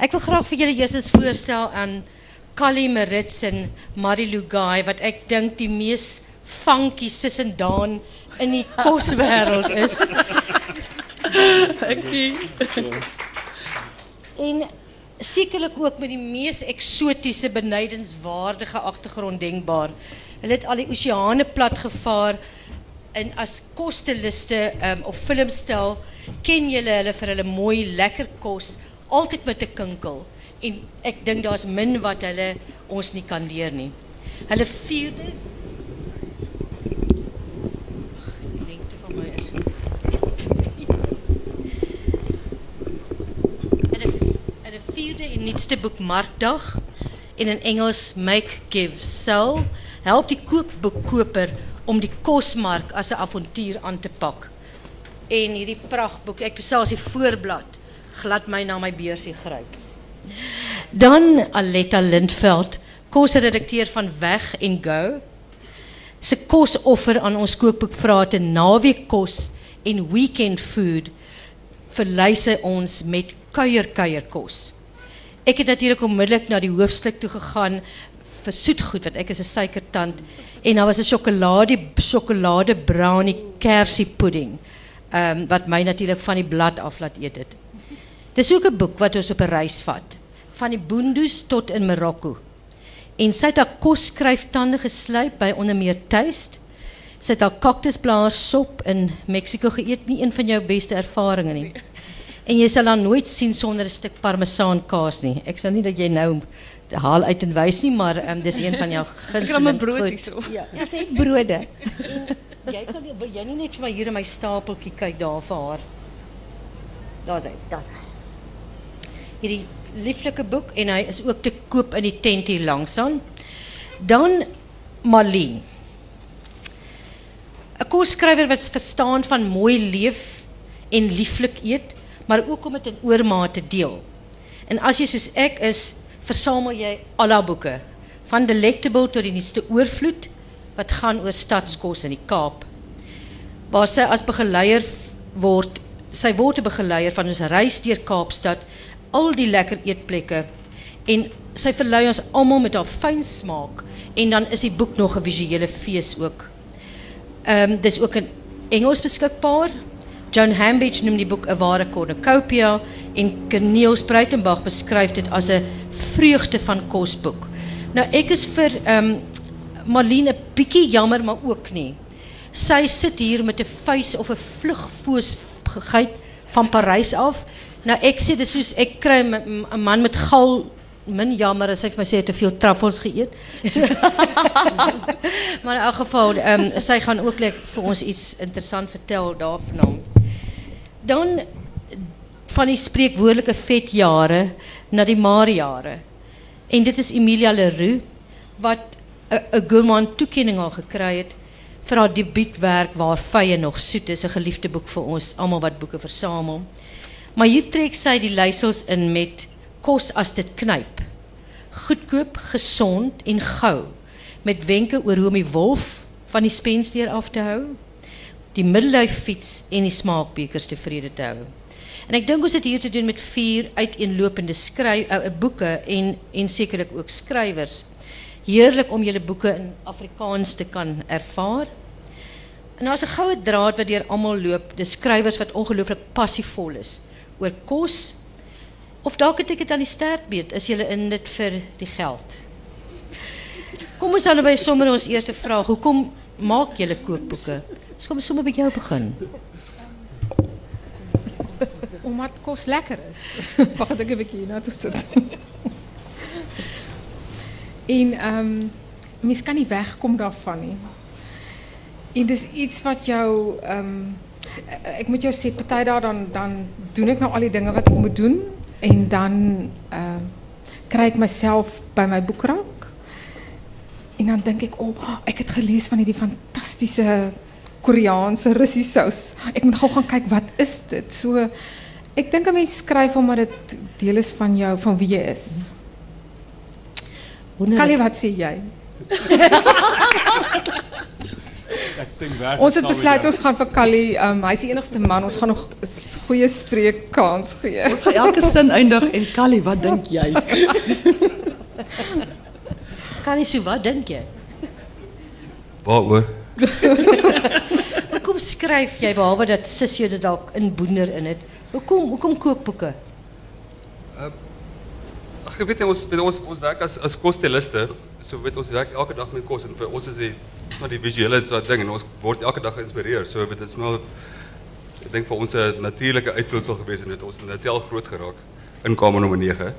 Ek wil graag vir julle eerstens voorstel aan Kali Marits en Marilu Guy wat ek dink die mees funky sis en daan in die koswêreld is. Dankie. En sekerlik ook met die mees eksotiese benydenswaardige agtergrond denkbaar. Hulle het al die oseane plat gevaar en as kosteliste um, op filmstel ken julle hulle vir hulle mooi lekker kos altyd met 'n kinkel en ek dink daar's min wat hulle ons nie kan leer nie. Hulle vierde lengte van my is Hulle hulle vierde en nuutste boek Markdag en in Engels Make Give Sell help die kookboekkoper om die kosmark as 'n avontuur aan te pak. En hierdie pragtboek, ek besels die voorblad, glad my na my beursie gryp. Dan Aletta Lindveld, kosredakteur van Weg en Go. Se kosoffer aan ons kookboekvrate naweekkos en weekend food verlei sy ons met kuierkuierkos. Ek het natuurlik onmiddellik na die hoofstuk toe gegaan vir soetgoed want ek is 'n suikertand en daar was 'n sjokolade sjokolade brownie kersie pudding. Ehm um, wat my natuurlik van die blad af laat eet het. Dis ook 'n boek wat ons op 'n reis vat van die Boondoes tot in Marokko. En sy het haar kosskryftande geslyp by onder meer Taste. Sy het haar kaktusblaarsop in Mexiko geëet, nie een van jou beste ervarings nie. En jy sal haar nooit sien sonder 'n stuk parmesaan kaas nie. Ek sal nie dat jy nou haal uit en wys nie, maar um, dis een van jou gunsteling. Ek kry my brood hierso. Ja. Ja, sy het brode. Jy kan wil jy nie net vir my hier in my stapeltjie kyk daar vir haar. Daar's hy, daar's hy. Hierdie lieflike boek en hy is ook te koop in die tent hier langs aan. Dan Marlene. 'n Kosskrywer wat verstaan van mooi leef en lieflik eet, maar ook om dit in oormaat te deel. En as jy soos ek is, versamel jy al haar boeke, van Delectable tot die nuutste Oorvloed wat gaan oor stadskos in die Kaap. Waar sy as begeleier word, sy word 'n begeleier van ons reis deur Kaapstad, al die lekker eetplekke en sy verlei ons almal met haar fyn smaak en dan is die boek nog 'n visuele fees ook. Ehm um, dis ook in Engels beskikbaar. John Hambidge noem die boek 'n ware cornucopia en Corneel Spruitenberg beskryf dit as 'n vreugde van kosboek. Nou ek is vir ehm um, Marlene bietjie jammer maar ook nie. Sy sit hier met 'n vuis of 'n vlugfoos gegeit van Parys af. Nou ek sê dis soos ek kry 'n man met gal min jammer my sê hy het te veel truffels geëet. Maar in elk geval, ehm um, sy gaan ook like, vir ons iets interessant vertel daarvan. Dan van die spreekwoordelike vetjare na die maarjare. En dit is Emilia Leroux wat 'n gourmand toekenning al gekry het vir haar debuutwerk waar vye nog soet is, 'n geliefde boek vir ons almal wat boeke versamel. Maar hier trek sy die leiersels in met kos as dit knyp. Goedkoop, gesond en gou met wenke oor hoe om die wolf van die spensdeur af te hou, die middellyf fiets en die smaakbekers tevrede te hou. En ek dink ons het hier te doen met vier uiteenlopende skryf uh, boeke en en sekerlik ook skrywers. Heerlik om julle boeke in Afrikaans te kan ervaar. En daar's 'n goue draad wat deur almal loop, dis skrywers wat ongelooflik passievol is oor kos of dalk het ek dit aan die sterkbeet is julle in dit vir die geld. Kom ons dan by sommer ons eerste vraag, hoekom maak julle kookboeke? Ons kom sommer by jou begin. Omdat kos lekker is. Wag, ek 'n bietjie hierna toe sit. en um, mens kan nie wegkom daarvan nie. En dis iets wat jou um, ek moet jou sê party daar dan dan doen ek nou al die dinge wat ek moet doen en dan ehm uh, kry ek myself by my boekrak. En dan dink ek, "O, oh, ek het gelees van hierdie fantastiese Koreaanse rissie sous. Ek moet gou gaan kyk wat is dit?" So ek dink 'n mens skryf omdat dit deel is van jou, van wie jy is. Kali, wat sê jy? Ons het besluit ons gaan vir Callie, um, hy's die enigste man, ons gaan nog 'n goeie spreekkans gee. Ons gaan elke sin eindig en Callie, wat dink jy? Kan nie so wat dink jy? Waaroor? Hoekom skryf jy behalwe dat jou dit dalk in boender in het? Hoekom hoekom kookboeke? Weet ons weet ons ons werk as as kosteliste. So weet ons werk elke dag met kos en vir ons is die maar die visuele so ding en ons word elke dag geïnspireer. So weet dit is maar ek dink vir ons 'n natuurlike uitvloeisel gewees en dit ons het al groot geraak in kamer nommer 9.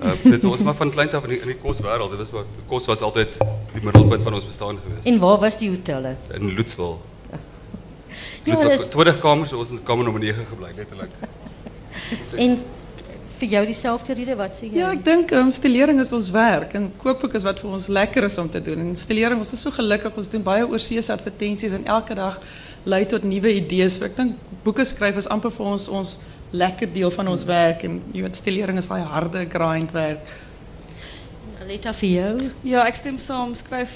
Uh, so dit ons maar van kleins af in die, in die koswêreld. Dit was maar kos was altyd die middelpunt van ons bestaan gewees. En waar was die hotelle? in Loetswil. Ja, Loetswil, dis 20 kamers, ons in kamer nommer 9 gebly letterlik. en vir jou dieselfde rede wat sê jy? Ja, ek dink um, stilering is ons werk en kookboek is wat vir ons lekker is om te doen. En stilering, ons is so gelukkig, ons doen baie oorseese advertensies en elke dag lei tot nuwe idees. So ek dink boeke skryf is amper vir ons ons lekker deel van ons werk en jy weet stilering is daai harde grind vir jou? Ja, ek stem saam. Skryf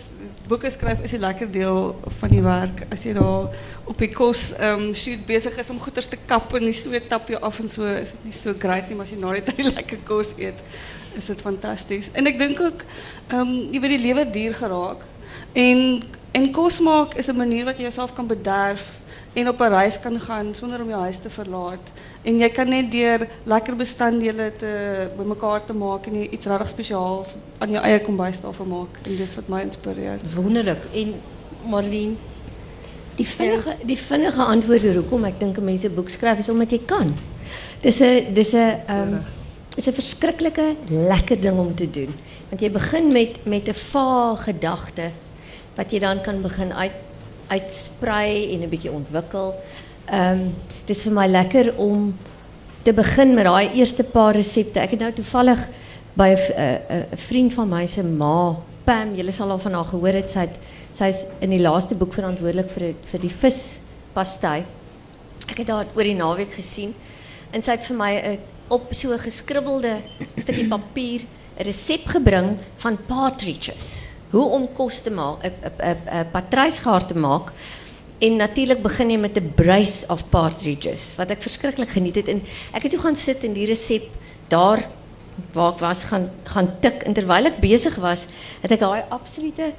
boeke skryf is 'n lekker deel van die werk. As jy daar op kos ehm um, shoot besig is om goeders te kap en die sweet tap af en so, is dit nie so great maar as jy na die tyd lekker kos eet, is dit fantasties. En ek dink ook ehm um, jy weet die lewe duur geraak. En en kos maak is 'n manier wat jy jouself kan bederf en op 'n reis kan gaan sonder om jou huis te verlaat. En jy kan net deur lekker bestanddele te bymekaar te maak en iets regtig spesiaals aan jou eie kombuistafel maak. En dis wat my inspireer. Wonderlik. En Marlene, Die vinnige die vinnige antwoord oor hoekom ek dink 'n mens 'n boek skryf is omdat jy kan. Dis 'n dis 'n ehm is 'n verskriklike lekker ding om te doen. Want jy begin met met 'n vae gedagte wat jy dan kan begin uit uitsprei en 'n bietjie ontwikkel. Ehm um, dis vir my lekker om te begin met daai eerste paar resepte. Ek het nou toevallig by 'n uh, uh, vriend van my se ma, Pam, julle sal al van haar gehoor het, het sy's in die laaste boek verantwoordelik vir vir die vispastei. Ek het haar oor die naweek gesien en het vir my 'n op so 'n geskribbelde stukkie papier 'n resep gebring van partridges. Hoe om kos te maak, 'n 'n 'n patrijsgaar te maak. En natuurlijk begin je met de bruis of partridges, wat ik verschrikkelijk geniet het. En ik heb toen gaan zitten in die recept daar waar ik was, gaan, gaan tik. En terwijl ik bezig was, heb ik die absolute,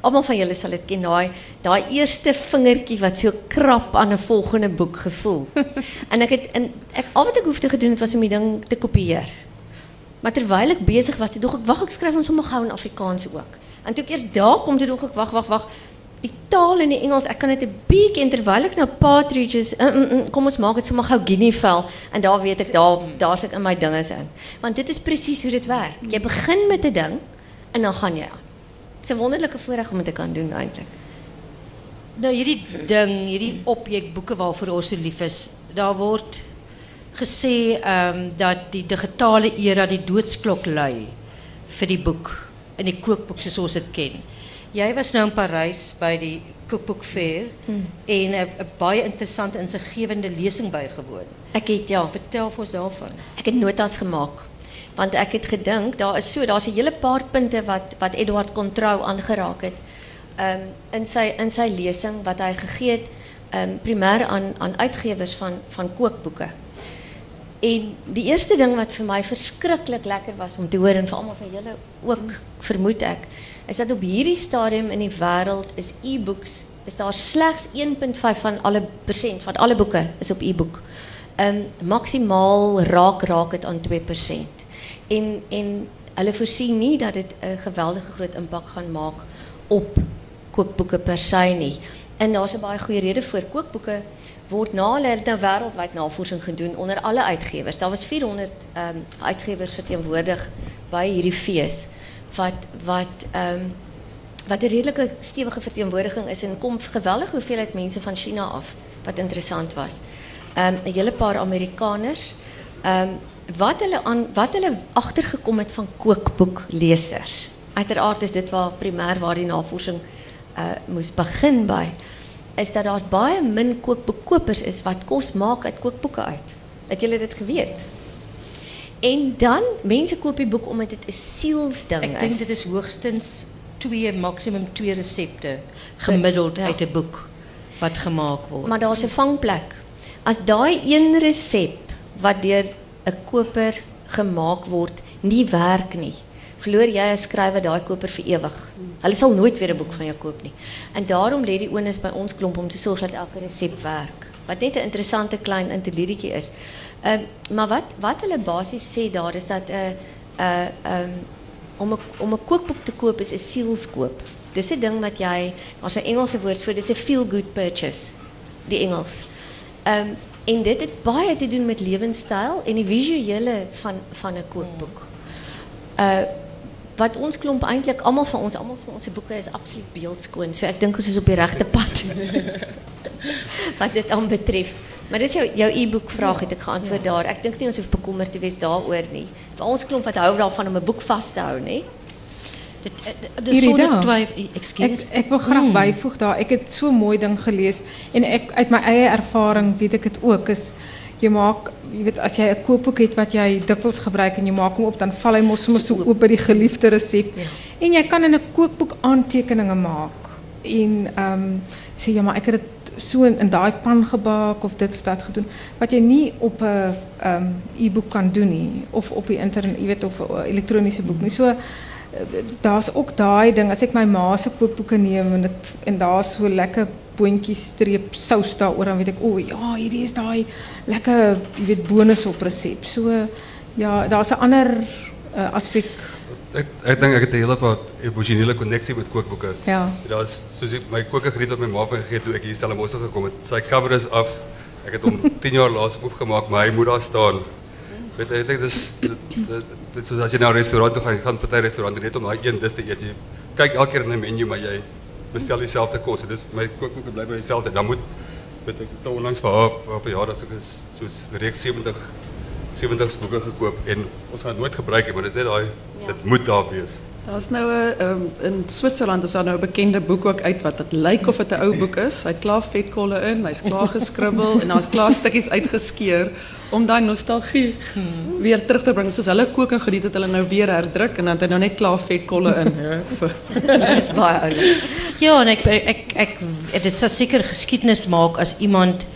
allemaal van jullie zal het kennen, dat eerste vingertje wat zo so krap aan een volgende boek gevoel. en ik het, en ek, al wat ik hoefde te doen, het was om die ding te kopiëren. Maar terwijl ik bezig was, dacht ik, wacht, ik schrijf hem sommer gauw in Afrikaans ook. En toen ik eerst daar kom, toen dacht ik, wacht, wacht, wacht, die taal en die Engels, ek kan dit 'n bietjie en terwyl ek nou partridges, uh, uh, uh, kom ons maak dit sommer gou guinea vel en daar weet ek daar daar's ek in my dinges in. Want dit is presies hoe dit werk. Jy begin met 'n ding en dan gaan jy aan. Dit is 'n wonderlike voorreg om dit te kan doen eintlik. nou hierdie ding, hierdie objekboeke waarvoor ons lief is, daar word gesê ehm dat die digitale era die doodsklok lui vir die boek in die kookboek soos ons dit ken. Jy was nou in Parys by die Kookboek Fair en 'n baie interessante insiggewende lesing bygewoon. Ek het ja, Vertel vir ons daarvan. Ek het notas gemaak want ek het gedink daar is so daar's 'n hele paar punte wat wat Eduard Contrau aangeraak het. Um in sy in sy lesing wat hy gegee het um primêr aan aan uitgewers van van kookboeke. En die eerste ding wat vir my verskriklik lekker was om te hoor en vir almal van julle ook vermoed ek, is dat op hierdie stadium in die wêreld is e-books is daar slegs 1.5 van alle persent van alle boeke is op e-boek. Ehm maksimaal raak raak dit aan 2%. En en hulle voorsien nie dat dit 'n geweldige groot impak gaan maak op kookboeke per se nie. En daar's 'n baie goeie rede voor kookboeke word na nou wêreldwyd navorsing gedoen onder alle uitgewers. Daar was 400 ehm um, uitgewers verteenwoordig by hierdie fees wat wat um, wat 'n redelike stewige verteenwoordiging is en kom geweldige hoeveelheid mense van China af wat interessant was. Ehm 'n hele paar Amerikaners. Ehm wat hulle aan wat hulle agtergekom het van kookboeklesers. Uiteraard is dit waar primêr waar die navorsing uh moes begin by is dat daar baie min kookboekkopers is wat kos maak uit kookboeke uit. Het julle dit geweet? En dan mense koop die boek omdat dit 'n sielsding Ek is. dink dit is hoogstens 2 maksimum 2 resepte gemiddeld Ja. uit 'n boek. wat gemaak word. Maar daar's 'n vangplek. As daai een resep wat deur 'n koper gemaak word nie werk nie, verloor jy as skrywer daai koper vir ewig. Hulle sal nooit weer 'n boek van jou koop nie. En daarom lê die onus by ons klomp om te sorg dat elke resep werk. Wat net 'n interessante klein interludietjie is. Ehm maar wat wat hulle basies sê daar is dat uh, om 'n om kookboek te koop is 'n sielskoop. Dis 'n ding wat jy as 'n Engelse woord vir dis 'n feel good purchase. Die Engels. Ehm en dit het baie te doen met lewenstyl en die visuele van van 'n kookboek. Uh wat ons klomp eintlik almal van ons almal van ons se boeke is absoluut beeldskoon. So ek dink ons is op die regte pad. wat dit aan betref. Maar dis jou jou e-boek vraag het ek geantwoord daar. Ek dink nie ons hoef bekommerd te wees daaroor nie. Vir ons klomp wat hou daarvan om 'n boek vas te hou, nê? Dit dis sonder twyfel, Ek ekskuus. ek wil graag byvoeg daar. Ek het so 'n mooi ding gelees en ek uit my eie ervaring weet ek dit ook is jy maak jy weet as jy 'n kookboek het wat jy dikwels gebruik en jy maak hom op dan val hy mos sommer so oop by die geliefde resep. En jy kan in 'n kookboek aantekeninge maak en ehm sê ja maar ek het dit so in, in daai pan gebak of dit of dat gedoen wat jy nie op 'n ehm e-boek kan doen nie of op die internet, jy weet of 'n elektroniese boek nie. So eh, daar's ook daai ding as ek my ma se kookboeke neem en dit en daar's so lekker boontjies streep sous daaroor dan weet ek o ja hierdie is daai lekker jy weet bonus op resep. So ja, daar's 'n ander uh, aspek. Ek ek dink ek het 'n hele wat emosionele koneksie met kookboeke. Ja. Daar's soos ek my kookgeriet wat my ma van gegee het toe ek hier Stellenbosch toe gekom het. Sy cover is af. Ek het hom 10 jaar laas oopgemaak, maar hy moet daar staan. Weet jy, ek dink dis dit dit- dit is soos as jy na 'n restaurant toe gaan, party restaurante net om een dis te. Jy kyk elke keer in 'n menu, maar jy bestel dieselfde kos. Dit is my kookboeke bly by dieselfde. Dan moet weet ek het onlangs vir haar vir verjaardag so soos reeks 70 70 boeke gekoop en ons gaan het nooit gebruik nie, maar dit is net daai dit moet daar wees. Daar's nou 'n um, in Switserland is daar nou 'n bekende boek ook uit wat dit lyk of dit 'n ou boek is. Hy't klaar vetkolle in, hy's klaar geskribbel en daar's klaar stukkies uitgeskeur om daai nostalgie weer terug te bring. Soos hulle kook en geniet het hulle nou weer herdruk en dan het hy nou net klaar vetkolle in. Ja, so. Dis baie oulik. Ja, en ek ek ek dit sou seker geskiedenis maak as iemand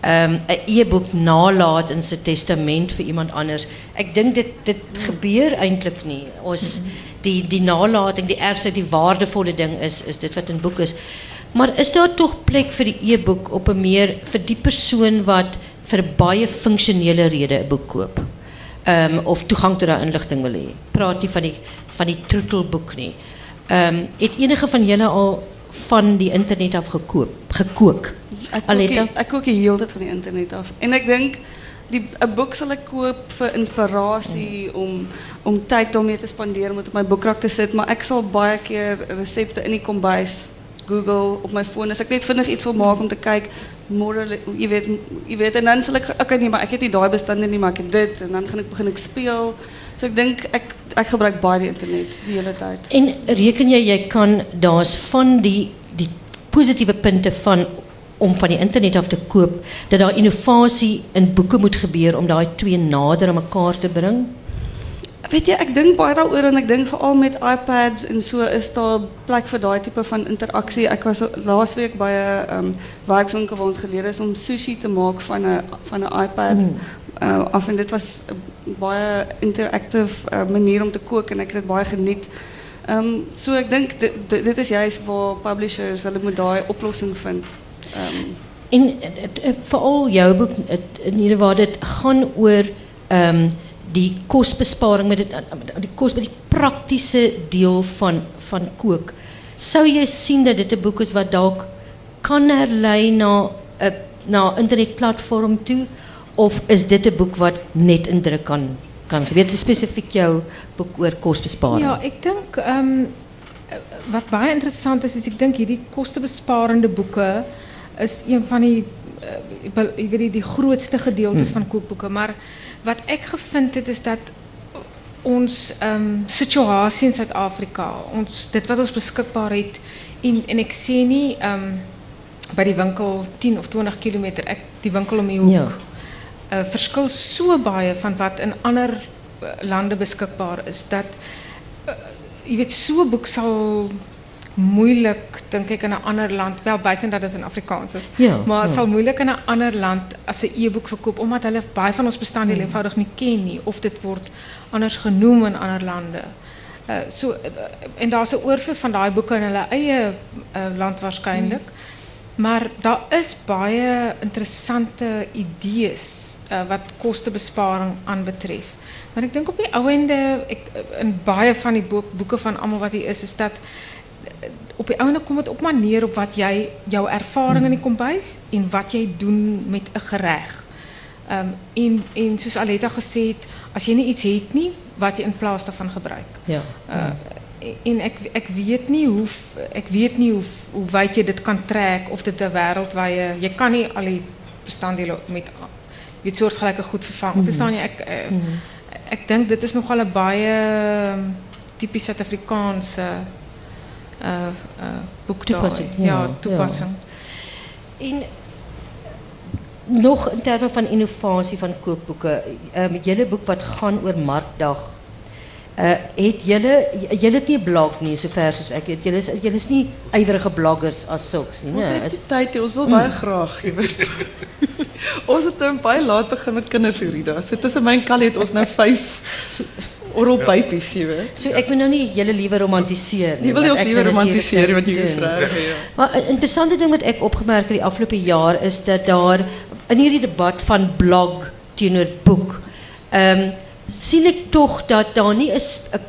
ehm 'n e-boek nalat in sy testament vir iemand anders. Ek dink dit dit gebeur eintlik nie. Ons die die nalating, die erfstuk, die waardevolle ding is is dit wat in boek is. Maar is daar tog plek vir die e-boek op 'n meer vir die persoon wat vir baie funksionele rede 'n boek koop? Ehm of toegang tot daai inligting wil hê. Praat nie van die van die troetelboek nie. Ehm het enige van julle al van die internet af gekoop, gekook? Ek kook, ek kook die hele tyd van die internet af. En ek dink die 'n boek sal ek koop vir inspirasie om om tyd daarmee te spandeer om op my boekrak te sit, maar ek sal baie keer resepte in die kombuis Google op my foon as ek net vinnig iets wil maak om te kyk môre jy weet jy weet en dan sal ek okay nee maar ek het nie daai bestande nie maar het dit en dan gaan ek begin ek speel. So ek dink ek ek gebruik baie die internet die hele tyd. En reken jy jy kan daar's van die die positiewe punte van om van die internet af te koop dat daar innovasie in boeke moet gebeur om daai twee nader aan mekaar te bring? Weet jy, ek dink baie daaroor en ek dink veral met iPads en so is daar plek vir daai tipe van interaksie. Ek was laasweek by 'n um, werkswinkel waar ons geleer is om sushi te maak van 'n van iPad. Uh, af en dit was 'n baie interactive uh, manier om te kook en ek het dit baie geniet. Um, so ek dink dit, dit dit is juist waar publishers hulle moet daai oplossing vind. Um, En het, het, veral jou boek het, in ieder geval dit gaan oor ehm die kosbesparing met dit die kos met die praktiese deel van van kook. Sou jy sien dat dit 'n boek is wat dalk kan herlei na 'n na 'n internetplatform toe of is dit 'n boek wat net in druk kan kan gebeur? Dit is spesifiek jou boek oor kosbesparing. Ja, ek dink ehm wat baie interessant is is ek dink hierdie kostebesparende boeke is een van die bel- jy weet die, die grootste gedeeltes van kookboeke, maar wat ek gevind het is dat ons ehm situasie in Suid-Afrika, ons dit wat ons beskikbaar het en en ek sê nie ehm by die winkel 10 of 20 km ek die winkel om die hoek. Ja. uh, verskil so baie van wat in ander uh, lande beskikbaar is dat uh, jy weet so boek sal moeilijk dink ek in 'n ander land, wel buiten dat dit in Afrikaans is. Ja, maar het ja. sal moeilik in 'n ander land as 'n e-boek verkoop omdat hulle baie van ons bestanddele eenvoudig nie ken nie of dit word anders genoem in ander lande. Uh so uh, en daar's 'n oorvloed van daai boeke in hulle eie uh, land waarskynlik. Maar daar is baie interessante idees uh, wat kostebesparing aanbetref. Maar ek dink op die ou ende ek in baie van die boek, boeke van almal wat hier is is dat eh, op die einde kom dit op maar neer op wat jy jou ervaring in die kombuis en wat jy doen met 'n gereg. Ehm en en soos Aletta gesê het, as jy nie iets het nie wat jy in plaas daarvan gebruik. Ja. Uh, en ek ek weet nie hoe ek weet nie hoe hoe wyd jy dit kan trek of dit 'n wêreldwye jy kan nie al die bestanddele met a- weet soortgelyke goed vervang. Verstaan jy ek uh, ek dink dit is nogal 'n baie um, tipies Suid-Afrikaanse uh uh boek Toepassing, Ja, ja, toepassing. En nog in termen van innovatie van kookboeken. Um, jullie boek wat gaan oor Markdag. Uh, het julle het nie blog nie sover soos ek weet. Julle is julle is nie ywerige bloggers as sulks nie, Ons het die ons wil baie graag, jy ons het um, baie laat begin met kinderverrieda. So tussen my en Callie het ons nou 5 orrelpypies, jy weet. So ek wil nou nie julle liewe romantiseer nie. Jy wil want ons romantiseer eerlik wat jy doen. vra. Ja. Maar 'n interessante ding wat ek opgemerk het die afgelope jaar is dat daar in hierdie debat van blog teenoor boek, um, sien ek tog dat daar nie is 'n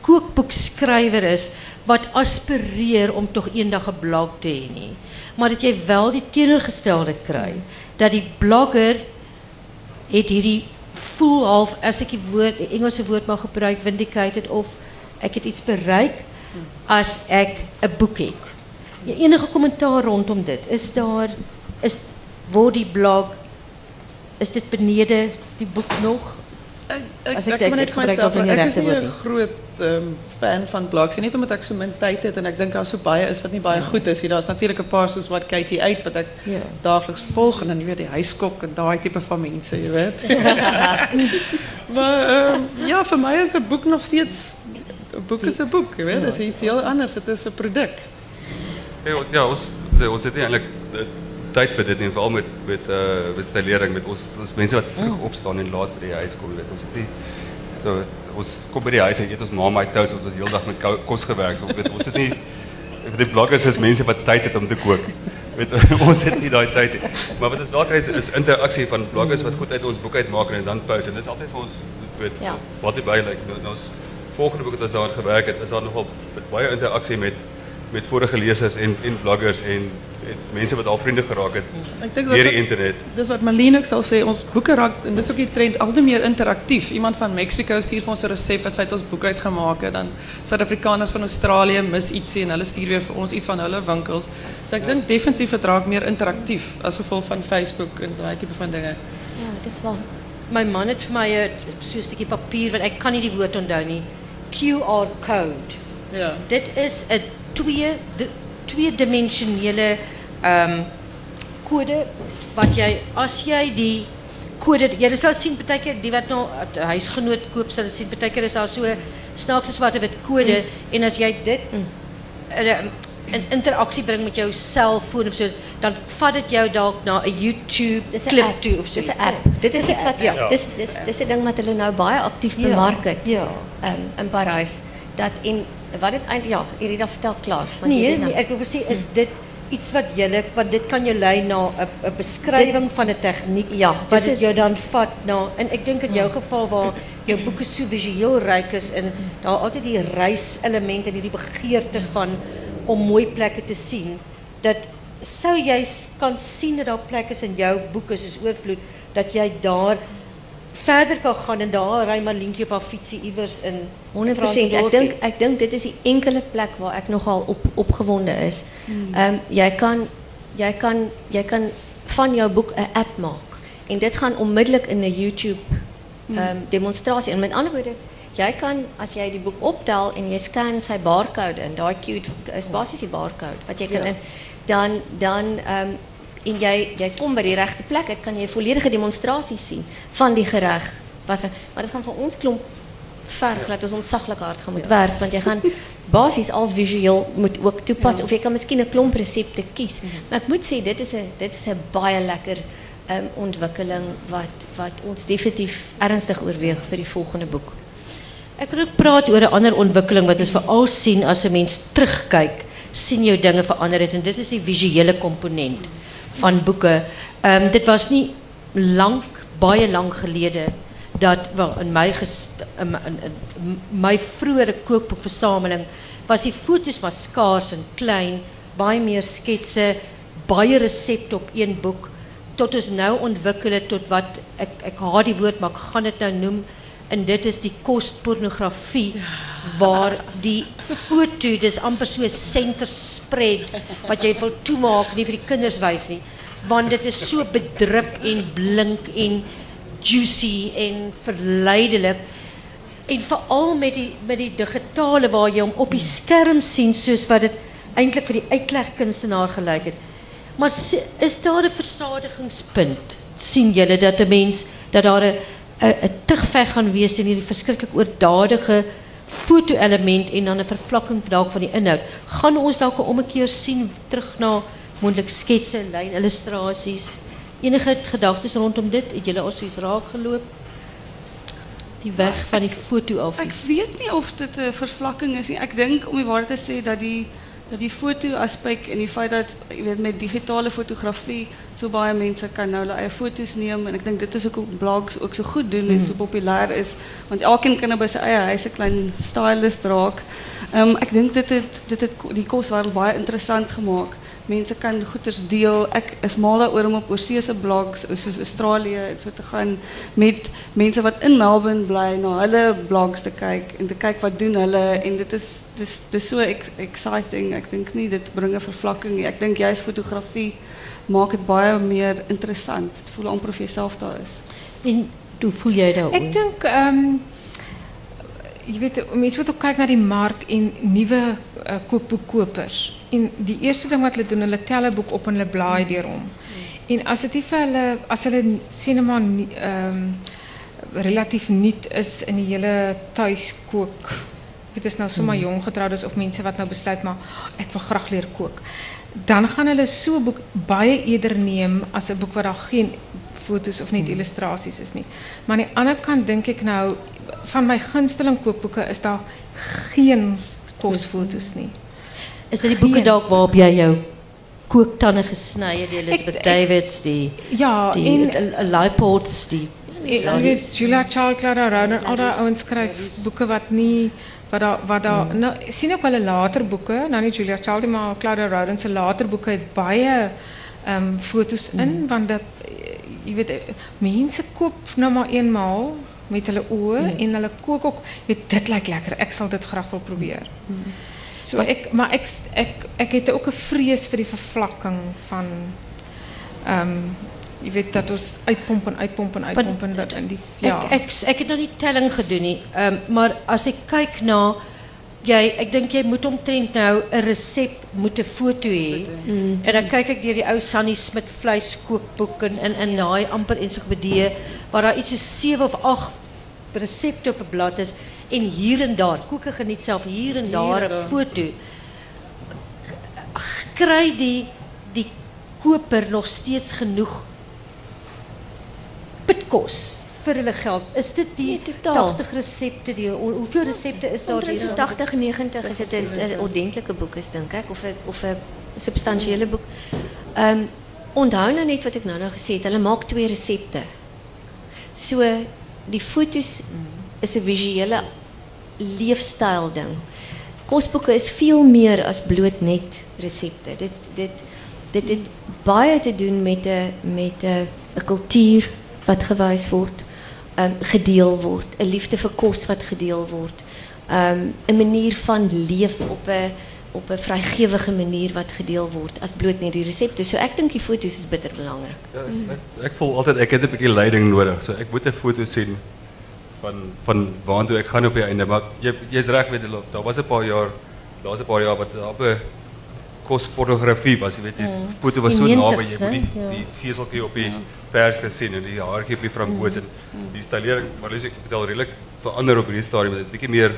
kookboekskrywer is wat aspireer om tog eendag 'n blog te nie. Maar dat jy wel die teenoorgestelde kry dat die blogger het hierdie voel half as ek die woord die Engelse woord mag gebruik vindicated of ek het iets bereik as ek 'n boek het. Ja, enige kommentaar rondom dit? Is daar is word die blog is dit benede die boek nog? Ek ek net ek vir myself, ek is nie 'n groot um, fan van blogs nie, net omdat ek so min tyd het en ek dink daar so baie is wat nie baie goed is. nie. Daar's natuurlik 'n paar soos wat Katie uit wat ek Ja. daagliks volg en dan jy weet die huiskok en daai tipe van mense, jy weet. maar ehm, ja, vir my is 'n boek nog steeds 'n boek is 'n boek, jy weet. Dit is iets heel anders. Dit is 'n produk. Ja, ons- ja, ons het nie eintlik tyd vir dit nie, veral met met uh met stylering met ons ons mense wat vroeg opstaan en laat by die huis kom, weet ons het nie so ons kom by die huis en eet ons ma my toast, ons het heeldag met kos gewerk, so weet ons het nie die bloggers is mense wat tyd het om te kook. Weet ons het nie daai tyd nie. Maar wat ons wel kry is, is interaksie van bloggers wat goed uit ons boek uitmaak en dan post en dit is altyd vir ons weet Ja. wat die by like nou ons volgende boek wat ons daaraan gewerk het, is daar nogal baie interaksie met met vorige lesers en en bloggers en, en mense wat al vriende geraak het deur dat die internet. Dis wat Marlene ook sal sê, ons boeke raak en dis ook die trend al hoe meer interaktief. Iemand van Mexico stuur vir ons 'n resep wat sy uit ons boek uitgemaak het. Dan Suid-Afrikaners van Australië mis ietsie en hulle stuur weer vir ons iets van hulle winkels. So ek dink definitief dit raak meer interaktief as gevolg van Facebook en daai tipe van dinge. Ja, dis wel. My man het vir my 'n so 'n stukkie papier wat ek kan nie die woord onthou nie. QR code. Ja. Dit is 'n twee di- tweedimensionele um, kode wat jy as jy die kode jy sal sien partykeer die wat nou huisgenoot koop sal sien partykeer is daar so snaakse swart wit kode en as jy dit in in interaksie bring met jou selfoon of so dan vat dit jou dalk na 'n YouTube Dis 'n klip app. toe of so. Dis 'n app. Dit is iets wat ja. dis dis dis 'n ding wat hulle nou baie aktief Ja, bemark het. ja. Um, in Parys dat en wat dit eintlik ja, Irida vertel klaar, want Nee, nee, nou. ek wil sê is dit iets wat julle want dit kan jou lei na 'n 'n beskrywing van 'n tegniek Ja, wat het- jou dan vat na en ek dink in jou geval waar jou boeke so visueel ryk is en daar altyd die reis-element en hierdie begeerte van om mooi plekke te sien dat sou jy s- kan sien dat daar plekke is in jou boeke soos oorvloed dat jy daar verder kan gaan en daar ry maar lientjie op haar fietsie iewers in 100%. Ek dink ek dink dit is die enkele plek waar ek nogal op opgewonde is. Ehm jy kan jy kan jy kan van jou boek 'n app maak en dit gaan onmiddellik in 'n YouTube ehm demonstrasie. En met ander woorde, jy kan as jy die boek optel en jy scan sy barcode daai code is basies die barcode wat jy kan Ja. in dan dan ehm en jy jy kom by die regte plek, ek kan 'n volledige demonstrasie sien van die gereg. Wat maar dit gaan vir ons klomp verg dat ons ontzaglijk hard gaan moet werk want jy gaan basies als visueel moet ook toepassen of jy kan miskien 'n klomp resepte kies. Maar ek moet sê dit is 'n dit is baie lekker um, ontwikkeling wat wat ons definitief ernstig oorweeg vir die volgende boek. Ek wil ook praat oor 'n ander ontwikkeling wat ons veral sien as 'n mens terugkyk, sien jou dinge verander het en dit is die visuele komponent van boeke. Ehm um, dit was nie lank baie lank gelede dat wel in my vroeëre kookboekversameling was die foto's maar skaars en klein, baie meer sketse, baie resepte op een boek tot ons nou ontwikkel het tot wat ek haat die woord maar ek gaan dit nou noem en dit is die kostpornografie waar die foto dis amper so center spread wat jy wil toemaak nie vir die kinders nie. Want dit is so bedrup en blink en juicy en verleidelik. En veral met die met die digitale waar jy hom op die skerm sien soos wat dit eintlik vir die uitlegkunstenaar gelyk het. Maar is daar 'n versadigingspunt? sien julle dat 'n mens dat daar 'n terugveg gaan wees in hierdie verskriklik oordadige foto-element en dan 'n vervlakking van die inhoud gaan ons dalk 'n ommekeer sien terug na moontlik sketse, lyn illustrasies. Enige gedagtes rondom dit? Het julle so iets raak geloop? Die weg van die foto af. Ek weet nie of dit 'n vervlakking is nie. Ek dink om die waarheid te sê dat die die foto aspek en die feit dat jy weet met digitale fotografie so baie mense kan nou hulle eie foto's neem en ek dink dit is ook blogs ook so goed doen en so populêr is want elkeen kan nou by sy eie huis 'n klein stylist raak. Ehm um, ek dink dit het dit het die koswêreld baie interessant gemaak. Mensen kan goeders deel. Ik is mal daaroor om op oorseese blogs soos Australië en so te gaan met mensen wat in Melbourne bly na hulle blogs te kijken en te kijken wat doen hulle en dit is dis dis so exciting. Ek dink nie dit bring 'n vervlakking nie. Ek dink juist fotografie maak dit baie meer interessant. Dit voel amper of jy self daar is. En hoe voel jy daaroor? Ek dink ehm je weet, mensen moeten ook kijken naar die markt in nieuwe uh, kookboekkopers. En die eerste ding wat hulle doen, hulle tel 'n boek op en hulle blaai deur hom. En nie vir hulle as hulle sinema ehm um, relatief nuut is in die hele tuiskook. Dit is nou sommer jong getroudes of mense wat nou besluit maar ek wil graag leer kook. Dan gaan hulle so 'n boek baie eerder neem as 'n boek wat daar geen foto's of net illustrasies is nie. Maar aan die ander kant dink ek nou van my gunsteling kookboeke is daar geen kosfoto's nie. Is dit die boeke dalk waarop jy jou kooktande gesny het, die Elizabeth Davids, die ja, die Leipold's, die Jy weet Julia Child, Clara Rowden, al daai ouens skryf boeke wat nie wat daar wat daar hmm. nou sien ook hulle later boeke, nou nie Julia Child maar Clara Rowden se later boeke het baie ehm um, foto's in hmm. want dat jy weet mense koop nou maar eenmaal met hulle oë hmm. en hulle kook ook weet dit lyk lekker. Ek sal dit graag wil probeer. Hmm. So ek maar ek ek ek het ook 'n vrees vir die vervlakking van ehm um, jy weet dat ons uitpomp en uitpomp en uitpomp en dat in die ja. Ek ek ek het nog nie telling gedoen nie. Ehm um, maar as ek kyk na jy ek dink jy moet omtrent nou 'n resep moet 'n foto hê. Mm. En dan kyk ek deur die ou Sunny Smit vleiskookboek en in in daai amper ensiklopedie waar daar iets so 7 of 8 resepte op 'n blad is en hier en daar, koeke geniet zelf hier en daar 'n foto. Kry die die koper nog steeds genoeg pitkos vir hulle geld? Is dit die nee, 80 resepte die hoeveel resepte is daar hier? 80 90 is dit 'n ordentlike boek is dink ek of 'n of 'n substansiële boek. Ehm um, onthou nou net wat ek nou nou gesê het, hulle maak twee resepte. So die foto's is 'n visuele leefstyl ding. Kosboeke is veel meer as bloot net resepte. Dit dit dit het baie te doen met 'n met 'n 'n kultuur wat gewys word, um, gedeel word, 'n liefde vir kos wat gedeel word. Um 'n manier van leef op 'n op 'n vrygewige manier wat gedeel word as bloot net die resepte. So ek dink die foto's is bitter belangrik. Ja, ek, ek voel altyd ek het 'n bietjie leiding nodig. So ek moet 'n foto sien van van waartoe ek gaan op die einde maar jy jy's reg met daar was 'n paar jaar daar's 'n paar jaar wat daar 'n kospornografie was, jy weet die Mm. foto was so Die naby, 90s, jy moet die die veseltjie op die pers gesien en die haartjie op die framboos en die stylering, maar dis ek vertel redelik verander op hierdie stadium, dit bietjie meer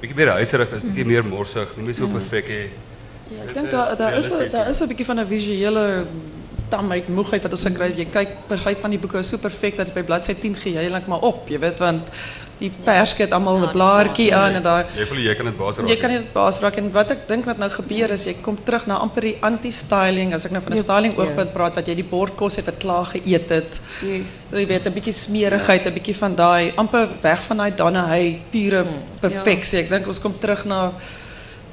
bietjie meer huiserig is, bietjie meer morsig, nie meer so perfek hê. Ja, ik denk dat daar is, daar is een beetje van een visuele tamheid, moegheid wat ons gekry. Jy kyk party van die boeke is so perfek dat by bladsy 10 gee jy eintlik maar op, jy weet want die pers het almal 'n blaartjie aan en daai Jy voel jy kan dit baas raak. Jy kan nie baas raak en wat ek dink wat nou gebeur is jy kom terug na amper die anti-styling as ek nou van 'n styling oogpunt praat dat jy die bordkos het wat klaar geëet het. Yes. Jy weet 'n bietjie smerigheid, 'n bietjie van daai amper weg van daai Danahy pure perfeksie. Ek dink ons kom terug na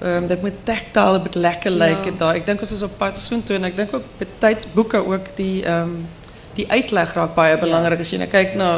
ehm um, dit moet tactile bietjie lekker lyk en daai ek dink ons is op pad soontoe en ek dink ook betyds boeke ook die ehm um, die uitleg raak baie belangrik as jy nou kyk na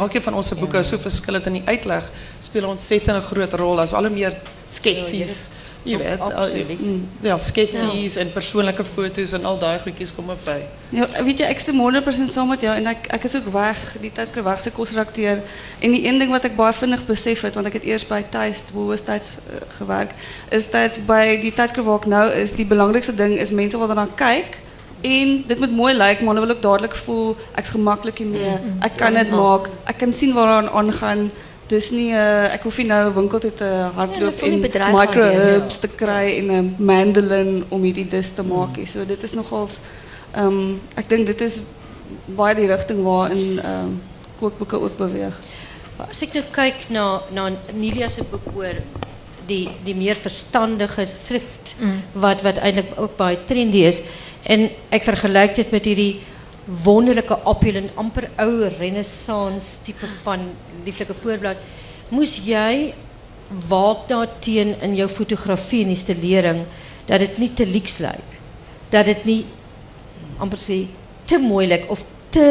elkeen van ons se boeke is so verskillend en die uitleg speel 'n ontsettende groot rol as al hoe meer sketsies. Jy weet, al, mm, ja, sketsies en persoonlike foto's en al daai goedjies kom op by. Ja, weet jy, ek stem 100% saam met jou en ek is ook weg, die tydskrif weg se kosredakteur en die een ding wat ek baie vinnig besef het want ek het eers by Tuis Woolworths tyds uh, gewerk, is dat by die tydskrif waar ek nou is, die belangrikste ding is mense wat daarna kyk en dit moet mooi lyk, maar hulle wil ook dadelik voel ek's gemaklik hiermee. Ek kan dit maak. Ek kan sien waaraan aangaan. Dis nie uh, ek hoef nie nou 'n winkel te hardloop voel nie en ja. microherbs te kry en 'n mandolin om hierdie dis te maak. nie. So dit is nogals ehm um, ek dink dit is baie die rigting waarin ehm um, kookboeke ook beweeg. As ek nou kyk na na Nilia se boek oor die die meer verstandige thrift wat wat eintlik ook baie trendy is en ek vergelyk dit met hierdie wonderlike opulent amper ou renaissance tipe van lieflike voorblad. Moes jy waak daarteen in jou fotografie en installering dat dit nie te leaks lyk. Dat dit nie amper sê te mooi lyk of te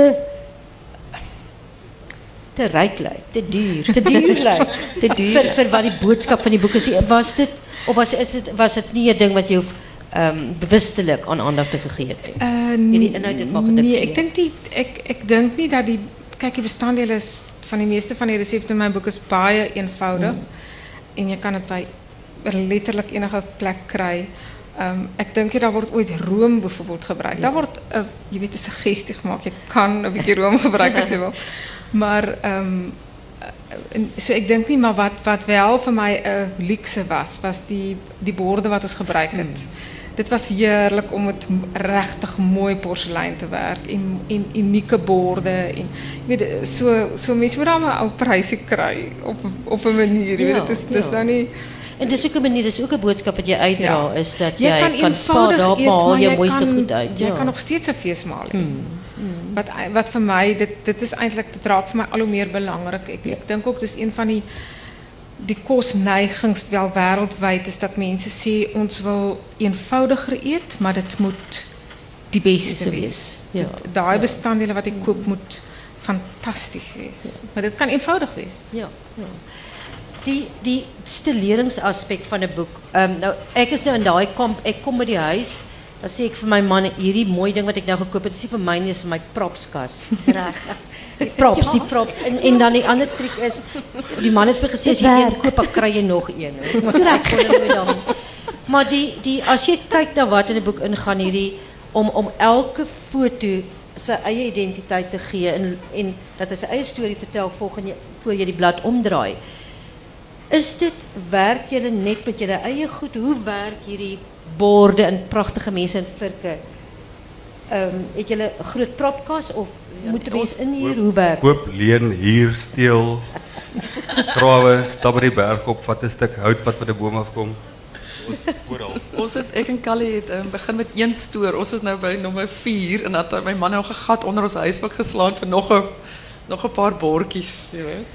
te ryk lyk. Te duur. Te duur lyk. Te duur. Vir vir wat die boodskap van die boek is. Was dit of was is dit was dit nie 'n ding wat jy ehm um, bewustelik aan aandag te gegee het? nie? Uh, inhoud het nee, ek dink die ek ek dink nie dat die kyk die is van die meeste van die resepte in my boek is baie eenvoudig en jy kan dit by letterlik enige plek kry. Um, ek dink nie daar word ooit room byvoorbeeld gebruik. Daar word 'n jy weet 'n suggestie gemaak. Jy kan 'n bietjie room gebruik as jy wil. Maar ehm en so ek dink nie maar wat wat wel vir my 'n luukse was, was die die borde wat ons gebruik het. Dit was heerlik om met m- regtig mooi porselein te werk en en unieke borde en jy weet so so mense moet dan 'n ou prysie kry op op 'n manier, Ja, dit is dis ja. nou nie En dis ook 'n manier, dis ook 'n boodskap wat jy uitdra Ja. is dat Jy jy, kan kan spaar eenvoudig daar eet, maar jy mooiste goed uit. Jy ja. kan nog steeds 'n feesmaal hê. Wat wat vir my dit dit is eintlik dit raak vir my al hoe meer belangrik. Ek ek dink ook dis een van die die kosneigings wel wêreldwyd is dat mense sê ons wil eenvoudiger eet, maar dit moet die beste wees. ja. Daai bestanddele wat ek koop moet fantasties wees. Maar dit kan eenvoudig wees. Ja, ja. Die die stileringsaspek van 'n boek. Ehm nou ek is nou in daai kamp. Ek kom by die huis, dan sê ek vir my man hierdie mooi ding wat ek nou gekoop het, is nie vir my nie, is vir my propskas. Reg. Die props, die props. En en dan die ander triek is die man het vir gesê as jy een koop, dan kry jy nog een. daarmee. Maar die die as jy kyk na wat in 'n boek ingaan hierdie om om elke foto sy eie identiteit te gee en en dat hy sy eie storie vertel volgens jy voor jy die blad omdraai. Is dit werk julle net met julle eie goed? Hoe werk hierdie borde en pragtige mense in virke? Ehm um, het julle 'n groot propkas of moet 'n mens in hier hoe? Koop, leen, huur, steel. Grawe, stap die berg op, vat 'n stuk hout wat by die boom afkom. Ons oral. Ons het ek en Callie het um, begin met een stoor. Ons is nou by nommer 4 en dat my man nou 'n gat onder ons huisbak geslaan vir nog 'n nog 'n paar bordjies, jy weet.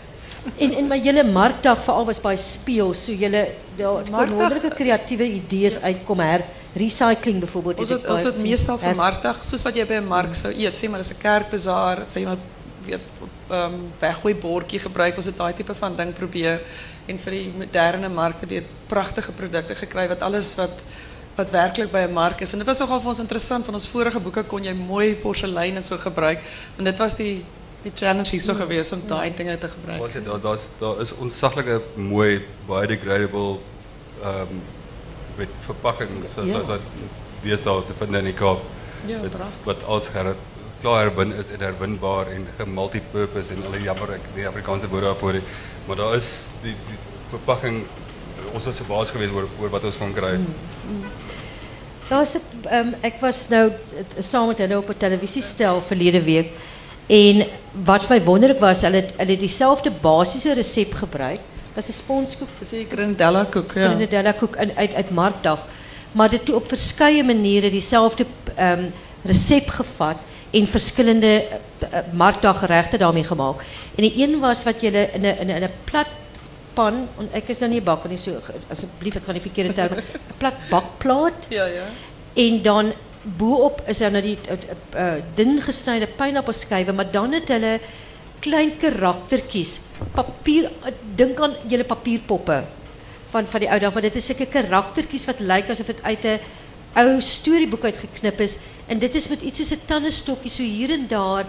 En en maar julle markdag veral was baie speel, so julle daar kon Markdag- wonderlike kreatiewe idees uitkom her recycling byvoorbeeld. Ons ek het, ons het meestal vir Hers- markdag, soos wat jy by 'n mark sou eet, sê maar dis 'n kerkbazaar, sou iemand weet ehm um, weggooi bordjie gebruik, ons het daai tipe van ding probeer en vir die moderne markte weer pragtige produkte gekry wat alles wat wat werklik by 'n mark is. En dit was nogal vir ons interessant van ons vorige boeke kon jy mooi porselein en so gebruik en dit was die die challenge hierso gewees om daai dinge te gebruik. Was dit daar daar's daar is ontsaglike mooi biodegradable ehm um, met verpakking so Ja. so so deesdae te vind in die Kaap. Ja, wat, pragtig. wat als her, klaar herwin is en herwinbaar en gemultipurpose en alle jammer ek die Afrikaanse woord daarvoor het. Maar daar is die die verpakking ons was verbaas geweest oor oor wat ons kon kry. Daar's 'n ehm ek was nou saam met hulle op 'n televisiestel verlede week en wat vir my wonderlik was, hulle het, hulle het dieselfde basiese resep gebruik. Dit is 'n sponskoek, Dis die Granadella koek, ja. Grenadella koek in, uit uit Markdag, maar dit toe op verskeie maniere dieselfde ehm resep gevat en verskillende uh, Markdag geregte daarmee gemaak. En die een was wat jy in 'n in 'n in 'n plat pan, ek is nou nie 'n bakker nie, so asseblief ek gaan die verkeerde term, 'n plat bakplaat Ja, ja. En dan boop is daar nou die uh, uh, dun gesnyde pineappelskywe, maar dan het hulle klein karaktertjies, papier dink aan julle papierpoppe van van die ou dag, maar dit is sulke karaktertjies wat lyk asof dit uit 'n ou storieboek uitgeknip is en dit is met iets soos 'n tandestokkie so hier en daar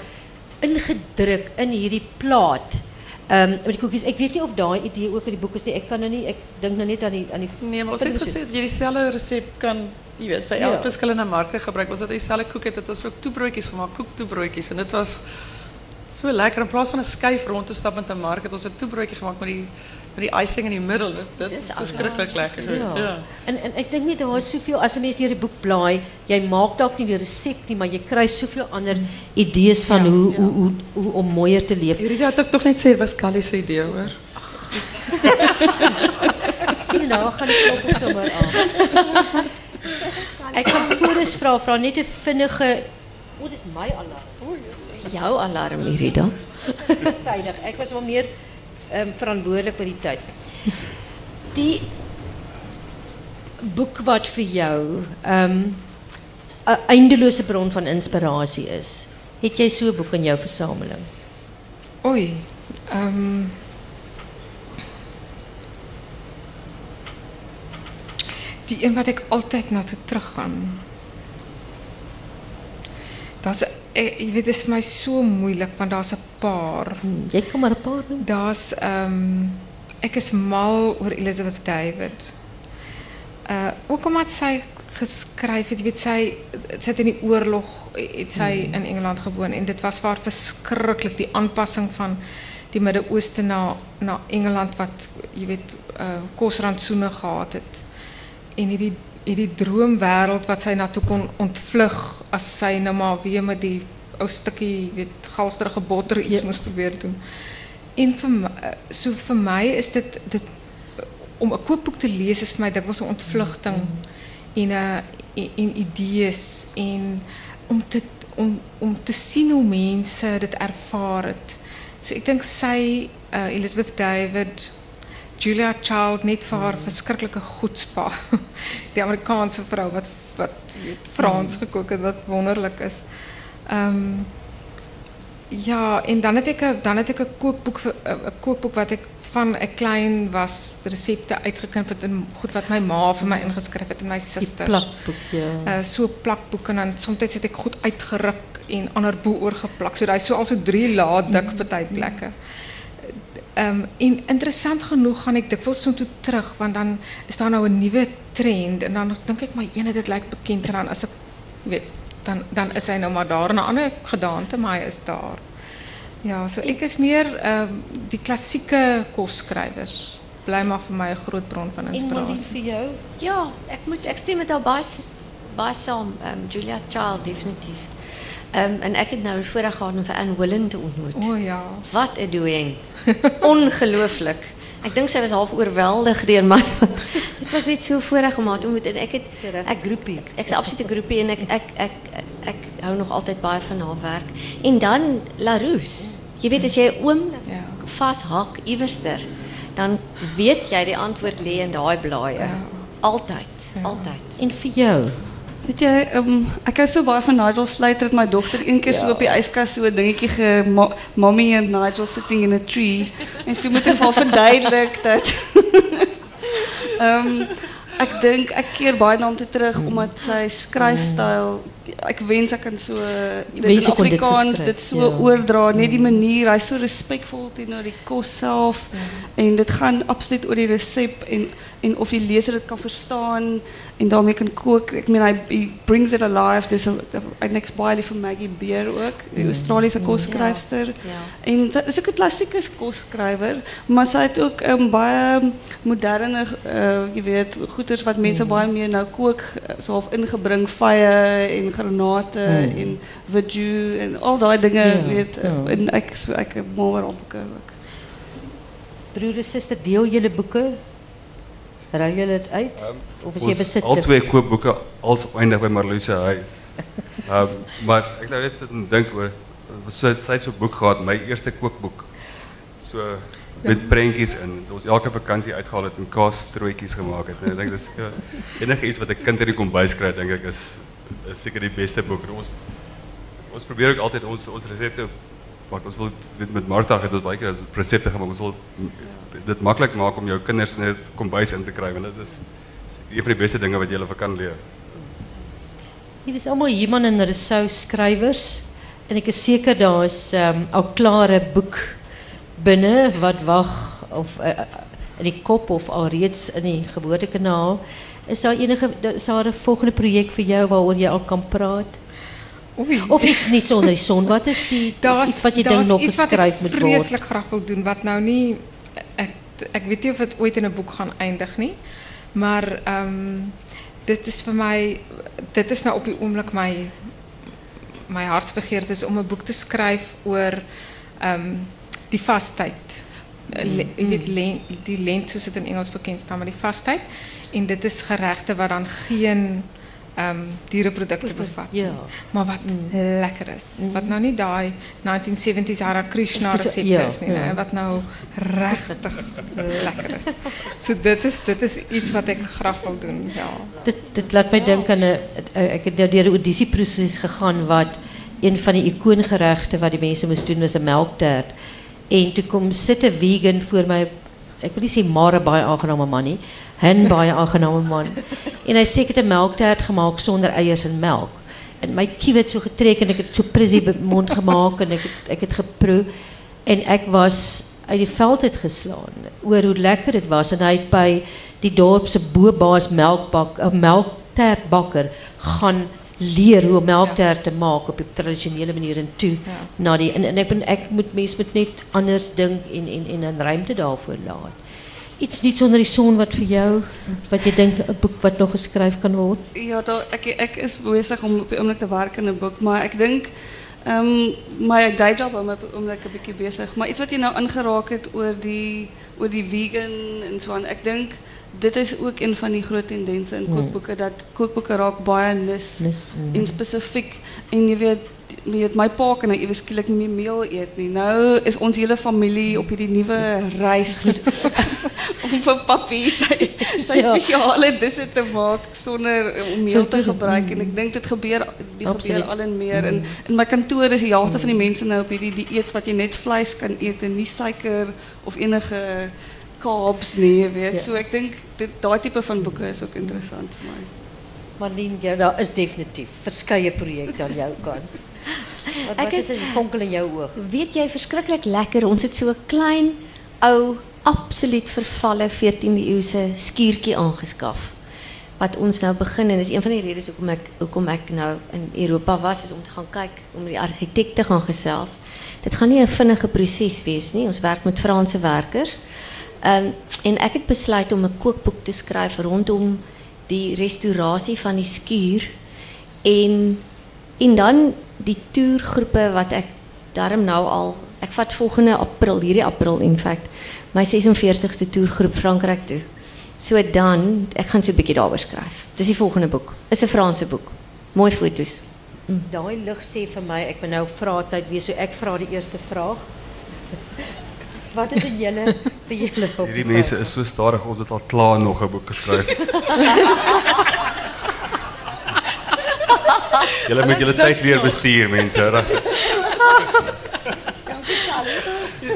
ingedruk in hierdie plaat. Ehm um, met die koekies. Ek weet nie of daai idee ook in die boek is nie. Ek kan nou nie ek dink nou net aan die aan die Nee, maar ons het gesê dat jy dieselfde resep kan, jy weet, by Ja. elke verskillende markte gebruik. Ons het dieselfde koek het, het ons ook toebroodjies gemaak, koektoebroodjies en dit was so lekker in plaas van 'n skyf rond te stap met 'n mark het ons 'n toebroodjie gemaak met die met die icing in die middel. Dit is verskriklik lekker. Ja. En en ek dink nie daar is soveel as 'n mens die boek blaai, jy maak dalk nie die resep nie, maar jy kry soveel ander idees van hoe, hoe hoe hoe om mooier te leef. Hierdie had tog net sê dit was Callie se idee hoor. Sien nou, gaan die klop op sommer aan. Ek gaan voorus vra vra net 'n vinnige O, dis my alarm. Jouw alarm, Irida. Tydig. Ek was maar meer ehm um, verantwoordelik met die tyd. Die boek wat vir jou ehm um, 'n eindelose bron van inspirasie is. Het jy so 'n boek in jou versameling? Oei. ehm die een wat ik altijd naar toe teruggaan. Dat is, eh, je weet, het is mij zo moeilijk, want dat is een paar. Hmm, jy kan maar 'n paar noem. Dat is, ehm ik is mal oor Elizabeth David. Uh, ook omdat zij geskryf het, weet sy sy het in die oorlog het sy in Engeland gewoon en dit was waar verskriklik die aanpassing van die Midde-Ooste na na Engeland wat jy weet uh kosrantsoene gehad het en hierdie hierdie droomwêreld wat sy na toe kon ontvlug as sy nou maar weer met die ou stukkie weet galsterige botter iets Ja. moes probeer doen. En vir my, eh, so vir my is dit dit om 'n kookboek te lees is vir my dikwels 'n ontvlugting en 'n en, en idees en om te om om te sien hoe mense dit ervaar het. So ek dink sy uh, Elizabeth David Julia Child net vir haar verskriklike goedspa. Die Amerikaanse vrou wat wat Frans gekook het wat wonderlik is. Ehm ja, en dan het ek 'n dan het ek 'n kookboek 'n kookboek wat ek van 'n klein was resepte uitgeknip het en goed wat my ma vir my ingeskryf het en my Die susters. plakboek, ja. Uh, so plakboek en dan soms het ek goed uitgeruk en ander bo oorgeplak. So daai so al so 3 lae dik party plekke. Ehm en interessant genoeg gaan ek dikwels so toe terug want dan is daar nou 'n nuwe trend en dan dink ek maar ene dit lyk bekend en dan as ek weet dan dan is hy nou maar daar in 'n ander gedaante maar hy is daar. Ja, so ek is meer ehm die klassieke kosskrywers bly maar vir my 'n groot bron van En Molly inspirasie. vir jou? Ja, ek stem met haar baie baie saam. Ehm Julia Child definitief. Ehm en ek het nou voorreg gehad om vir Anne Willen te ontmoet. O oh, ja. Wat 'n doing. Ongelooflik. Ek dink sy was half oorweldig deur my. Dit was net so voorreg om haar te ontmoet en ek het ek groepie. Ek's 'n absolute groepie en ek ek ek hou nog altyd baie van haar werk. En dan Larousse. Jy weet as jy 'n oomblik Ja. vashak iewerster, dan weet jy die antwoord lê in daai blaaie. Ja. Altyd, altyd. En vir jou? Weet jy, um, ek hou so baie van Nigel Slater. Het my dogter een keer so op die yskas so 'n dingetjie ge mo- Mommy and Nigel sitting in a tree. En toe moet ek vir verduidelik dat Ehm ek dink ek keer baie na hom toe terug omdat sy skryfstyl ek wens ek kan dit Wens in dit Afrikaans geskryf, dit so ja. oordra, net die manier, hy's so respekvol teenoor die kos self en dit gaan absoluut oor die resep en en of die leser dit kan verstaan en daarmee kan kook. Ek meen hy, brings it alive. Dis 'n eintlik baie lief vir Maggie Beer ook, die Australiese kosskryfster. Ja. En sy is ook 'n klassieke kosskrywer, maar sy het ook um, baie moderne uh, jy weet goeders wat mense baie meer nou kook uh, so half ingebring, vye en granate en vaju en al daai dinge Ja, weet ja. en ek is- ek het mal oor boeke ook. Broer en suster, deel julle boeke? Ruil julle dit uit? of is jy Ons besit? al twee koopboeke als eindig by Marloes se huis. Ehm maar ek nou net sit en dink oor so sy het so 'n boek gehad, my eerste kookboek. So met prentjies in. Ons elke vakansie uitgehaal het en kaasstrootjies gemaak het. En ek dink dis enige iets wat 'n kind in die kombuis kry, dink ek is is seker die beste boek. En Ons ons probeer ook altyd ons ons resepte maak. Ons wil dit met Martha het ons baie keer resepte gemaak. Ons wil dit maklik maak om jou kinders in 'n kombuis in te kry want dit is een van die beste dinge wat jy hulle van kan leer. Hier is allemaal Human en Rousseau schrijvers. En ik is zeker dat is um, al klare boek binnen wat wacht of uh, in die kop of al reeds in die geboortekanaal. Is daar enige is daar 'n volgende projek vir jou waaroor jy al kan praat? Oei. Of iets niets onder die son? Wat is die Daar's iets wat daar's dink nog wat ek moet word? vreeslik graag wil doen wat nou nie ek ek weet nie of dit ooit in 'n boek gaan eindig nie. Maar ehm dit is vir my dit is nou op die oomblik my hartsbegeerte is om 'n boek te skryf oor ehm die vastyd. Le, jy weet len, die lent soos dit in Engels bekend staan met die vastyd en dit is geregte wat dan geen ehm diereprodukte bevat nie. Ja. Maar wat lekker is. Wat nou nie daai 1970s Hare Krishna ja, is nie, ja. wat nou regtig lekker is. So dit is dit is iets wat ek graag wil doen. Ja. Dit dit laat my dink aan 'n ek het deur 'n audisieproses gegaan wat een van die ikoongeregte wat die mense moes doen was 'n melktert. En toe kom sit 'n vegan voor my ek wil nie sê maar 'n baie aangename man nie, 'n baie aangename man. En hy sê ek het 'n melktert gemaak sonder eiers en melk. En my kiewe het so getrek en ek het so prissy be- mond gemaak en ek het ek het geproe en ek was uit die veld uit geslaan oor hoe lekker dit was en het by die dorp se bobaas melkbak 'n melktertbakker gaan leer hoe om melktert te maak op die tradisionele manier en toe na die en, en ek ben, ek moet moet net anders dink en en en 'n ruimte daarvoor laat. Iets niet onder die wat vir jou wat jy dink 'n boek wat nog geskryf kan word. Ja, ek is besig om oomblik te werk aan 'n boek, maar ek dink um, my day job hou my op die oomblik 'n bietjie besig, maar iets wat jy nou aangeraak het oor die oor die vegan en so aan. Ek dink dit is ook een van die groot tendense in kookboeke dat kookboeke raak baie nis, Nis, mm. en jy weet weet my pa kan nou ewe skielik nie meer meel eet nie. Nou is ons hele familie op hierdie nuwe reis om vir papi sy sy Ja. spesiale disse te maak sonder om meel te gebruik en ek dink dit gebeur dit Absoluut. gebeur al en meer en in my kantoor is die helfte van die mense nou op hierdie dieet wat jy net vleis kan eet en nie suiker of enige carbs nie, weet. Ja. So ek dink dit daai tipe van boeke is ook interessant vir my. Marlene, ja, daar is definitief verskeie projekte aan jou kant. Wat, is het- 'n vonkel in jou oog? Weet jy verskriklik lekker. Ons het so 'n klein ou absoluut vervalle 14de eeuse skuurtjie aangeskaf. Wat ons nou begin en dis een van die redes hoekom ek hoekom ek nou in Europa was is om te gaan kyk om die argitek te gaan gesels. Dit gaan nie 'n vinnige proses wees nie. Ons werk met Franse werkers. Um, en ek het besluit om 'n kookboek te skryf rondom die restaurasie van die skuur en en dan die toergroepe wat ek daarom nou al ek vat volgende april hierdie april in feite my 46ste toergroep Frankryk toe. So dan ek gaan so 'n bietjie daaroor skryf. Dis die volgende boek. Is 'n Franse boek. Mooi foto's. Daai lig sê vir my ek moet nou vra tyd wees, so ek vra die eerste vraag. Wat is in julle vir julle op? Hierdie mense is so stadig, ons het al klaar nog 'n boek geskryf. Julle moet julle tyd leer bestuur, mense, regtig.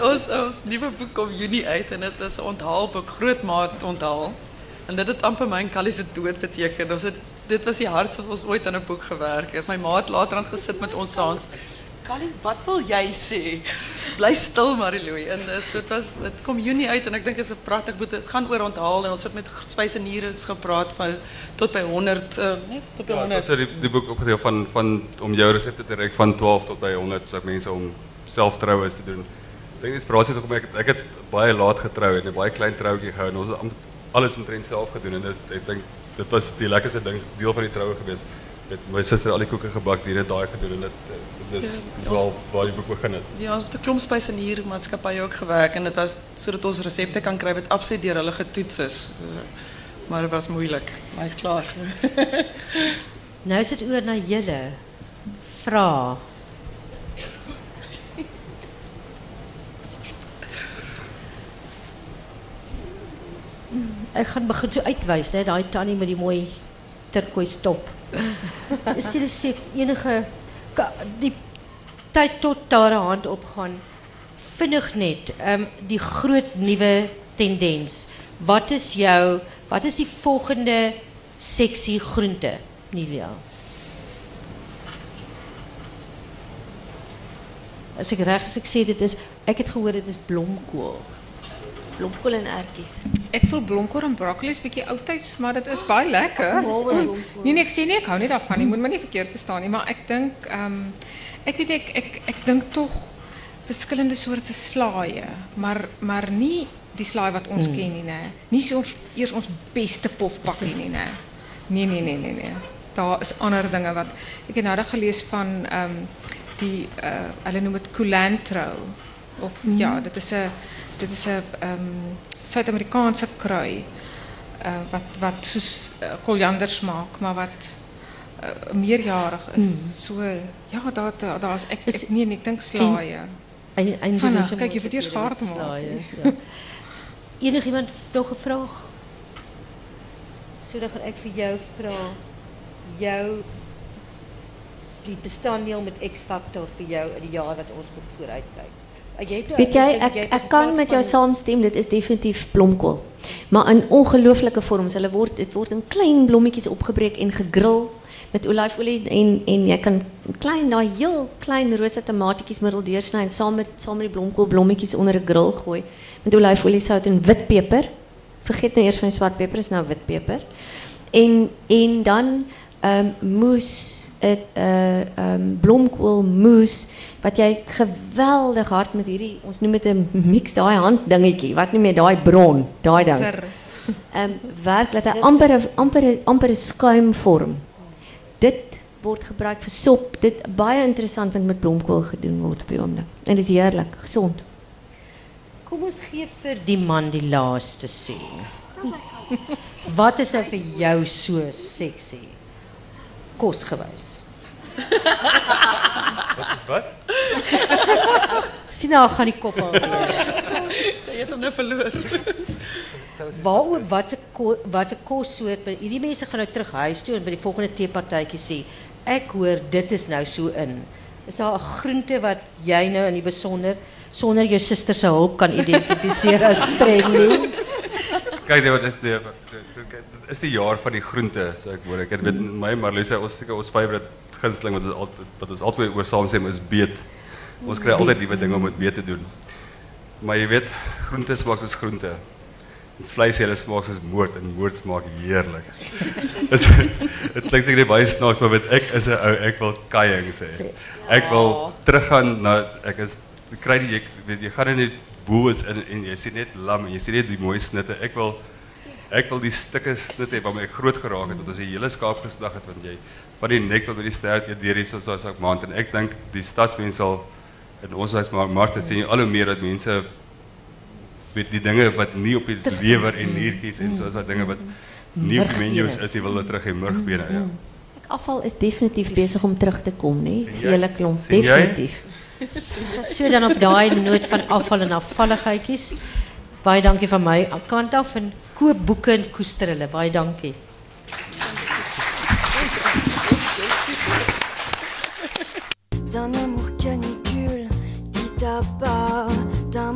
Ons ons nuwe boek kom Junie uit en dit is 'n onthaalboek, grootmaat onthaal. En dit het amper my en Callie se dood beteken. Ons het dit was die hardste wat ons ooit aan 'n boek gewerk het. My ma het later aan gesit met ons saans. Callie, wat wil jy sê? Bly stil Mariloui. En dit, dit was dit kom Junie uit en ek dink dit is 'n pragtig boek. Dit gaan oor onthaal en ons het met spyseniere gepraat van tot by 100 uh, nee, tot by Ja, 100. so die, die boek opgedeel van, van om jou recepten te reiken van 12 tot bij 100 sodat mensen om zelf trouwens te doen. Ik denk inspiratie toch omdat ik, ik heb baie laat getrouwd en een baie klein trouwtje gehouden. Ons het alles omtrent zelf gedaan en ik denk dit was die lekkerste ding, deel van die trouwen geweest. Met mijn zuster al die koeken gebakt, die het daar gedaan en dit, dit is, dit is wel waar die boek begin het. Ja, ons het 'n klomp spyseniermaatskappye ook gewerk en dit was sodat ons resepte kan kry wat absoluut deur hulle getoets is. Uh, Maar dit was moeilik. Maar hy's klaar. Nou is dit oor na julle. Vra. Ek gaan begin so uitwys, né, daai tannie met die mooi turquoise top. Is jy seker enige die tyd tot daar hand opgaan? Vinnig net, ehm die groot nuwe tendens. Wat is jou wat is die volgende seksie groente, Nilia? Ek reg is ek sê dit is ek het gehoor dit is blomkool. Blomkool en ertjies. Ek voel blomkool en broccoli is bietjie oudtyds, maar dit is baie lekker. Nee nee, ek sê nie ek hou nie daarvan nie. Moet my nie verkeerd verstaan nie, maar ek dink ehm ek weet ek ek ek dink tog verskillende soorte slaaie, maar maar nie die slaai wat ons ken nie, nê. Nie so ons eers ons beste pofbakkie nie, nê. Nee nee nee nee nee. Daar is ander dinge wat ek het nou net gelees van ehm die uh hulle noem dit culantro of ja, dit is 'n dit is 'n ehm Suid-Amerikaanse krui uh, wat wat soos uh, koriander smaak, maar wat uh, meerjarig is. So ja, daar daar daar's ek, ek nee, nee, ek dink slaaie. En en Vinnig, kyk, jy het eers gaar te maak. Ja. Enigiemand nog 'n vraag? So dan gaan ek vir jou vra jou die bestanddeel met X Factor vir jou in die jaar wat ons moet vooruitkyk. Het nou Weet het ek kan met jou saamstem, dit is definitief blomkool. Maar in ongelooflike vorms. Hulle word dit word in klein blommetjies opgebreek en gegrill met olyfolie en en jy kan klein daai heel klein rosa tomatietjies middel deursny en saam met saam met die blomkool blommetjies onder 'n grill gooi met olyfolie, sout en witpeper. Vergeet nou eers van die swart peper, is nou witpeper. En en dan ehm moes het uh ehm blomkoolmoes wat jy geweldig hard met hierdie ons noem dit 'n mix daai hand dingetjie wat nie meer daai bron, daai ding. Ehm werk dat hy amper 'n- amper 'n- amper 'n skuim vorm. Dit word gebruik vir sop. Dit baie interessant wat met blomkool gedoen word op die oomblik. En dit is heerlik, gesond. Kom ons gee vir die man die laaste sê. Wat is nou vir jou so seksie? Kosgewys. Wat is wat? Sien nou gaan die kop al weer. Jy het hom nou verloor. Waaroor wat se ko- wat se kossoort by hierdie mense gaan nou terug huis toe en by die volgende teepartytjie sê ek hoor dit is nou so in. Is daar 'n groente wat jy nou in die besonder sonder jou suster se hulp kan identifiseer as trendy? Kijk, nee, wat is dit is die jaar van die groente, so ek hoor. Ek het met my Marlise, ons seker ons favorite gunsteling wat ons altyd wat ons altyd oor saam sê is beet. Ons kry altyd nuwe dinge om met beet te doen. Maar jy weet, groente smaak soos groente. En vleis hele smaak soos moord en moord smaak heerlik. Dis dit klink seker baie snaaks, maar weet ek is 'n ou, ek wil kajing sê. Ek wil teruggaan na ek is kry die jy weet jy gaan in die woels in en jy sien net lam en jy sien net die mooi snitte. Ek wil ek wil die stukke snit hê waarmee ek groot geraak het. Want ons die hele skaap geslag het want jy van die nek tot by die stert eet deur hier so soos ek maand en ek dink die stadsmense sal in ons huis maar markte sien jy al hoe meer dat mense weet die dinge wat nie op die lewer en niertjies en soos daai dinge wat nie op die menus is, jy wil dit terug hê murgbene ja. Afval is definitief besig om terug te kom, nê? Hele klomp, definitief. So dan op daai noot van afval en afvalligheidjies. Baie dankie van my kant af en koop boeke en koester hulle. Baie dankie. D'un amour canicule, dit à part d'un